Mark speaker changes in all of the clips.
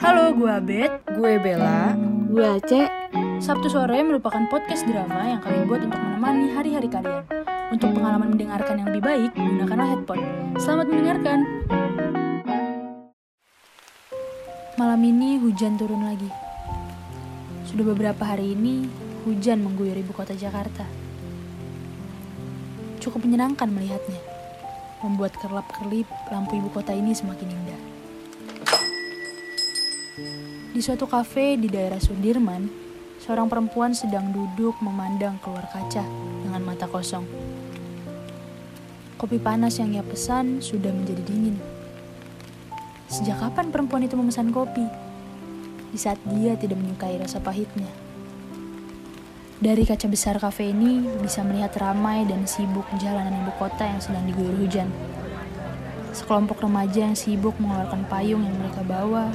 Speaker 1: Halo, gue Abed.
Speaker 2: Gue Bella.
Speaker 3: Gue Aceh.
Speaker 1: Sabtu sore merupakan podcast drama yang kami buat untuk menemani hari-hari kalian. Untuk pengalaman mendengarkan yang lebih baik, gunakanlah headphone. Selamat mendengarkan. Malam ini hujan turun lagi. Sudah beberapa hari ini, hujan mengguyur ibu kota Jakarta. Cukup menyenangkan melihatnya. Membuat kerlap-kerlip lampu ibu kota ini semakin indah. Di suatu kafe di daerah Sudirman, seorang perempuan sedang duduk memandang keluar kaca dengan mata kosong. Kopi panas yang ia pesan sudah menjadi dingin. Sejak kapan perempuan itu memesan kopi? Di saat dia tidak menyukai rasa pahitnya. Dari kaca besar kafe ini bisa melihat ramai dan sibuk jalanan ibu kota yang sedang diguyur hujan. Sekelompok remaja yang sibuk mengeluarkan payung yang mereka bawa,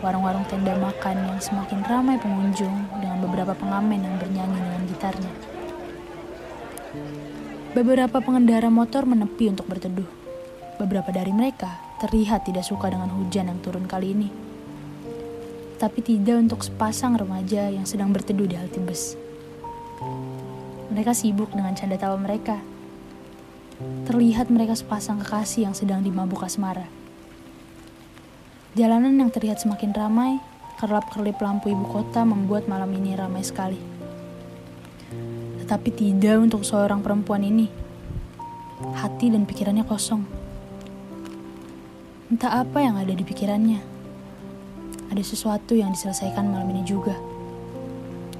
Speaker 1: warung-warung tenda makan yang semakin ramai pengunjung dengan beberapa pengamen yang bernyanyi dengan gitarnya. Beberapa pengendara motor menepi untuk berteduh. Beberapa dari mereka terlihat tidak suka dengan hujan yang turun kali ini. Tapi tidak untuk sepasang remaja yang sedang berteduh di halte bus. Mereka sibuk dengan canda tawa mereka. Terlihat mereka sepasang kekasih yang sedang dimabuk asmara. Jalanan yang terlihat semakin ramai, kerlap-kerlip lampu ibu kota membuat malam ini ramai sekali. Tetapi tidak untuk seorang perempuan ini. Hati dan pikirannya kosong. Entah apa yang ada di pikirannya. Ada sesuatu yang diselesaikan malam ini juga.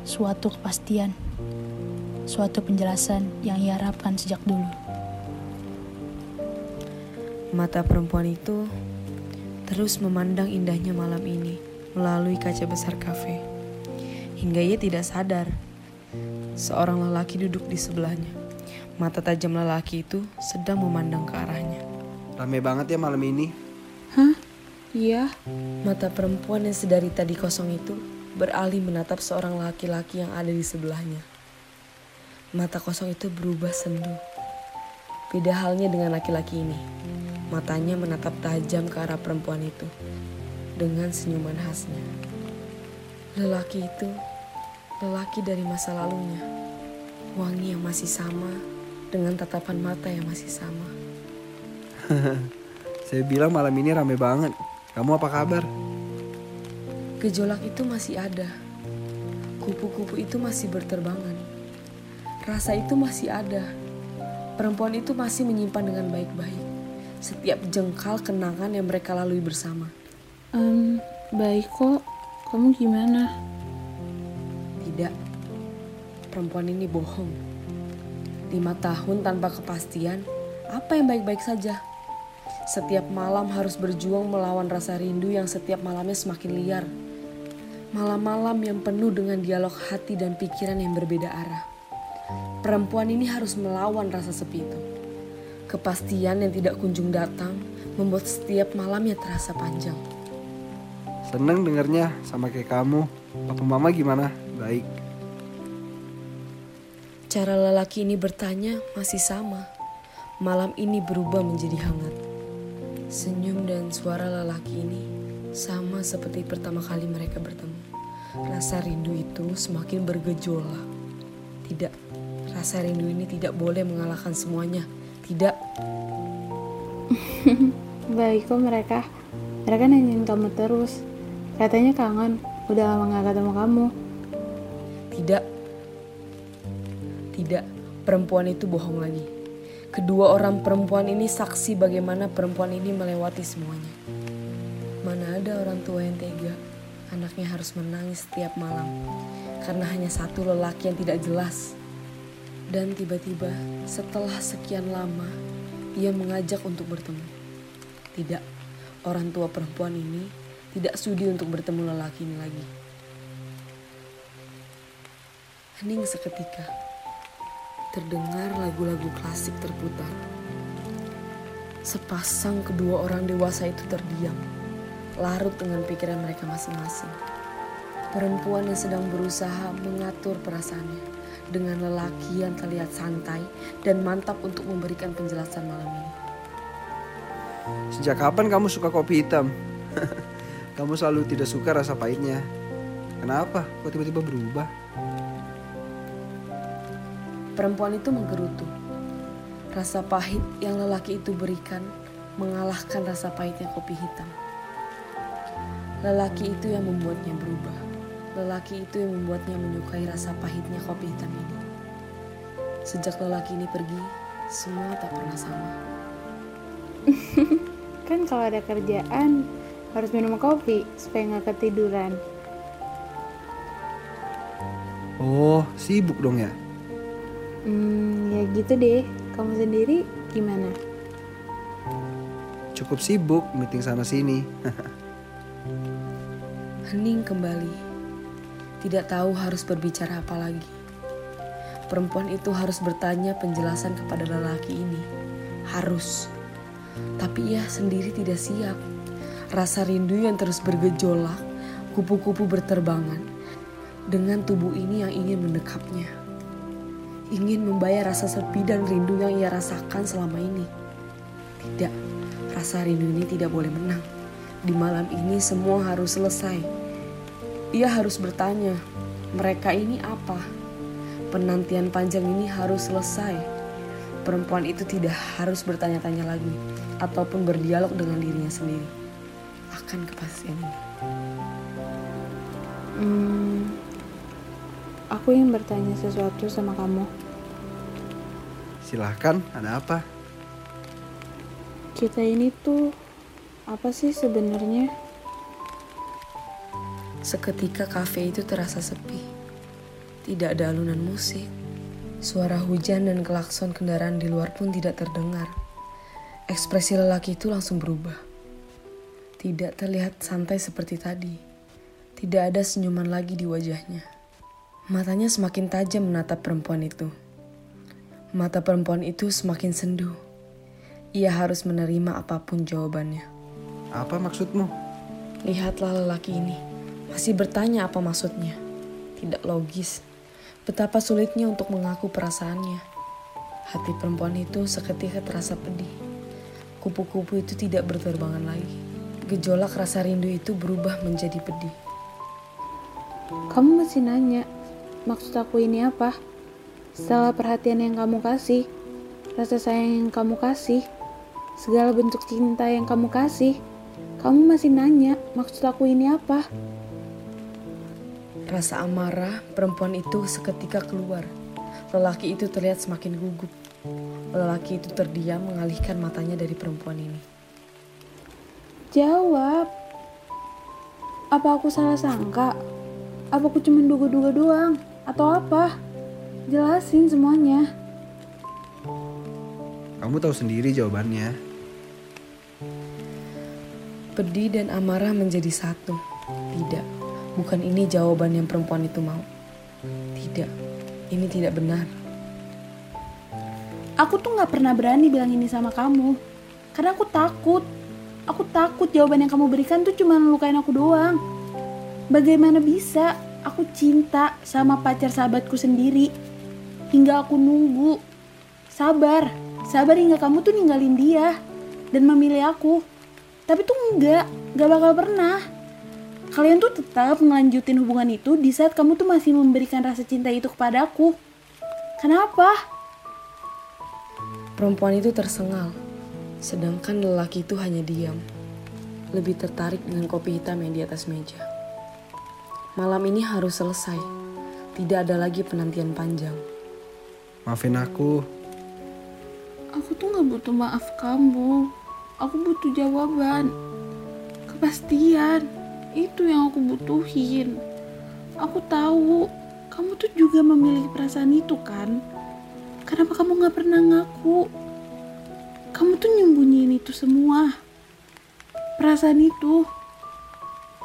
Speaker 1: Suatu kepastian suatu penjelasan yang ia harapkan sejak dulu.
Speaker 2: Mata perempuan itu terus memandang indahnya malam ini melalui kaca besar kafe. Hingga ia tidak sadar seorang lelaki duduk di sebelahnya. Mata tajam lelaki itu sedang memandang ke arahnya.
Speaker 4: Rame banget ya malam ini.
Speaker 3: Hah? Iya.
Speaker 2: Mata perempuan yang sedari tadi kosong itu beralih menatap seorang laki-laki yang ada di sebelahnya. Mata kosong itu berubah sendu. Beda halnya dengan laki-laki ini. Matanya menatap tajam ke arah perempuan itu dengan senyuman khasnya. Lelaki itu lelaki dari masa lalunya. Wangi yang masih sama dengan tatapan mata yang masih sama.
Speaker 4: Saya bilang malam ini rame banget. Kamu apa kabar?
Speaker 2: Gejolak itu masih ada. Kupu-kupu itu masih berterbangan. Rasa itu masih ada. Perempuan itu masih menyimpan dengan baik-baik setiap jengkal kenangan yang mereka lalui bersama.
Speaker 3: Um, baik kok. Kamu gimana?
Speaker 2: Tidak. Perempuan ini bohong. Lima tahun tanpa kepastian, apa yang baik-baik saja? Setiap malam harus berjuang melawan rasa rindu yang setiap malamnya semakin liar. Malam-malam yang penuh dengan dialog hati dan pikiran yang berbeda arah. Perempuan ini harus melawan rasa sepi itu. Kepastian yang tidak kunjung datang membuat setiap malamnya terasa panjang.
Speaker 4: Seneng dengernya sama kayak kamu. Papa mama gimana? Baik.
Speaker 2: Cara lelaki ini bertanya masih sama. Malam ini berubah menjadi hangat. Senyum dan suara lelaki ini sama seperti pertama kali mereka bertemu. Rasa rindu itu semakin bergejolak. Tidak, Rasa rindu ini tidak boleh mengalahkan semuanya. Tidak.
Speaker 3: Baik kok mereka. Mereka nanyain kamu terus. Katanya kangen. Udah lama gak ketemu kamu.
Speaker 2: Tidak. Tidak. Perempuan itu bohong lagi. Kedua orang perempuan ini saksi bagaimana perempuan ini melewati semuanya. Mana ada orang tua yang tega, anaknya harus menangis setiap malam karena hanya satu lelaki yang tidak jelas. Dan tiba-tiba setelah sekian lama ia mengajak untuk bertemu. Tidak, orang tua perempuan ini tidak sudi untuk bertemu lelaki ini lagi. Hening seketika, terdengar lagu-lagu klasik terputar. Sepasang kedua orang dewasa itu terdiam, larut dengan pikiran mereka masing-masing. Perempuan yang sedang berusaha mengatur perasaannya dengan lelaki yang terlihat santai dan mantap untuk memberikan penjelasan malam ini.
Speaker 4: Sejak kapan kamu suka kopi hitam? kamu selalu tidak suka rasa pahitnya. Kenapa? Kok tiba-tiba berubah?
Speaker 2: Perempuan itu menggerutu. Rasa pahit yang lelaki itu berikan mengalahkan rasa pahitnya kopi hitam. Lelaki itu yang membuatnya berubah. Lelaki itu yang membuatnya menyukai rasa pahitnya kopi hitam ini. Sejak lelaki ini pergi, semua tak pernah sama.
Speaker 3: Kan kalau ada kerjaan harus minum kopi supaya nggak ketiduran.
Speaker 4: Oh, sibuk dong ya?
Speaker 3: Hmm, ya gitu deh. Kamu sendiri gimana?
Speaker 4: Cukup sibuk meeting sana sini.
Speaker 2: Hening kembali. Tidak tahu harus berbicara apa lagi. Perempuan itu harus bertanya penjelasan kepada lelaki ini. Harus. Tapi ia sendiri tidak siap. Rasa rindu yang terus bergejolak, kupu-kupu berterbangan. Dengan tubuh ini yang ingin mendekapnya. Ingin membayar rasa sepi dan rindu yang ia rasakan selama ini. Tidak, rasa rindu ini tidak boleh menang. Di malam ini semua harus selesai. Ia harus bertanya, mereka ini apa? Penantian panjang ini harus selesai. Perempuan itu tidak harus bertanya-tanya lagi ataupun berdialog dengan dirinya sendiri. Akan kepastian ini.
Speaker 3: Hmm, aku ingin bertanya sesuatu sama kamu.
Speaker 4: Silahkan, ada apa?
Speaker 3: Kita ini tuh apa sih sebenarnya?
Speaker 2: Seketika kafe itu terasa sepi. Tidak ada alunan musik. Suara hujan dan kelakson kendaraan di luar pun tidak terdengar. Ekspresi lelaki itu langsung berubah. Tidak terlihat santai seperti tadi. Tidak ada senyuman lagi di wajahnya. Matanya semakin tajam menatap perempuan itu. Mata perempuan itu semakin sendu. Ia harus menerima apa pun jawabannya.
Speaker 4: Apa maksudmu?
Speaker 2: Lihatlah lelaki ini, masih bertanya apa maksudnya. Tidak logis. Betapa sulitnya untuk mengaku perasaannya. Hati perempuan itu seketika terasa pedih. Kupu-kupu itu tidak berterbangan lagi. Gejolak rasa rindu itu berubah menjadi pedih.
Speaker 3: Kamu masih nanya, maksud aku ini apa? Setelah perhatian yang kamu kasih, rasa sayang yang kamu kasih, segala bentuk cinta yang kamu kasih, kamu masih nanya, maksud aku ini apa?
Speaker 2: Rasa amarah perempuan itu seketika keluar. Lelaki itu terlihat semakin gugup. Lelaki itu terdiam mengalihkan matanya dari perempuan ini.
Speaker 3: Jawab. Apa aku salah sangka? Apa aku cuma duga-duga doang? Atau apa? Jelasin semuanya.
Speaker 4: Kamu tahu sendiri jawabannya.
Speaker 2: Pedih dan amarah menjadi satu. Tidak, bukan ini jawaban yang perempuan itu mau. Tidak, ini tidak benar.
Speaker 1: Aku tuh gak pernah berani bilang ini sama kamu. Karena aku takut. Aku takut jawaban yang kamu berikan tuh cuma melukain aku doang. Bagaimana bisa aku cinta sama pacar sahabatku sendiri. Hingga aku nunggu. Sabar. Sabar hingga kamu tuh ninggalin dia. Dan memilih aku. Tapi tuh enggak. Gak bakal pernah. Kalian tuh tetap melanjutin hubungan itu di saat kamu tuh masih memberikan rasa cinta itu kepadaku. Kenapa?
Speaker 2: Perempuan itu tersengal, sedangkan lelaki itu hanya diam. Lebih tertarik dengan kopi hitam yang di atas meja. Malam ini harus selesai. Tidak ada lagi penantian panjang.
Speaker 4: Maafin aku.
Speaker 3: Aku tuh gak butuh maaf kamu. Aku butuh jawaban. Kepastian. Itu yang aku butuhin. Aku tahu kamu tuh juga memiliki perasaan itu kan. Kenapa kamu gak pernah ngaku? Kamu tuh nyembunyiin itu semua. Perasaan itu.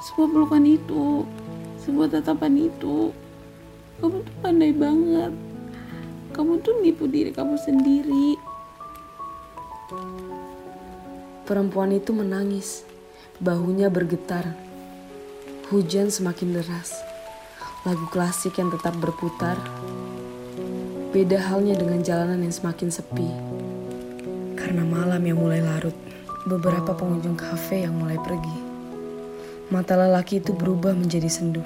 Speaker 3: Sebuah pelukan itu. Sebuah tatapan itu. Kamu tuh pandai banget. Kamu tuh nipu diri kamu sendiri.
Speaker 2: Perempuan itu menangis, bahunya bergetar. Hujan semakin deras. Lagu klasik yang tetap berputar. Beda halnya dengan jalanan yang semakin sepi. Karena malam yang mulai larut, beberapa pengunjung kafe yang mulai pergi. Mata lelaki itu berubah menjadi sendu,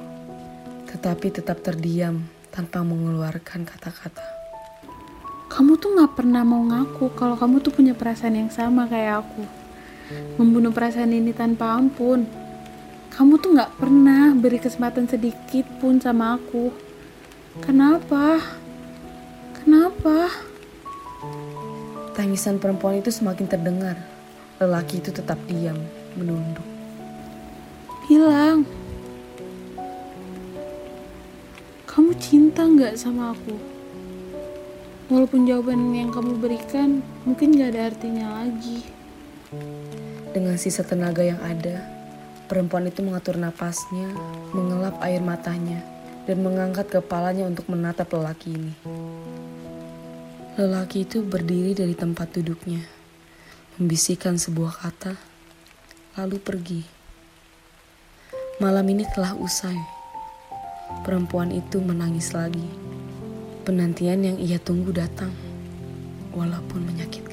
Speaker 2: tetapi tetap terdiam tanpa mengeluarkan kata-kata.
Speaker 3: Kamu tuh gak pernah mau ngaku kalau kamu tuh punya perasaan yang sama kayak aku. Membunuh perasaan ini tanpa ampun. Kamu tuh gak pernah beri kesempatan sedikit pun sama aku. Kenapa? Kenapa?
Speaker 2: Tangisan perempuan itu semakin terdengar. Lelaki itu tetap diam, menunduk.
Speaker 3: Bilang. Kamu cinta nggak sama aku? Walaupun jawaban yang kamu berikan mungkin gak ada artinya lagi.
Speaker 2: Dengan sisa tenaga yang ada, perempuan itu mengatur napasnya, mengelap air matanya, dan mengangkat kepalanya untuk menatap lelaki ini. Lelaki itu berdiri dari tempat duduknya, membisikkan sebuah kata, lalu pergi. Malam ini telah usai. Perempuan itu menangis lagi. Penantian yang ia tunggu datang, walaupun menyakitkan.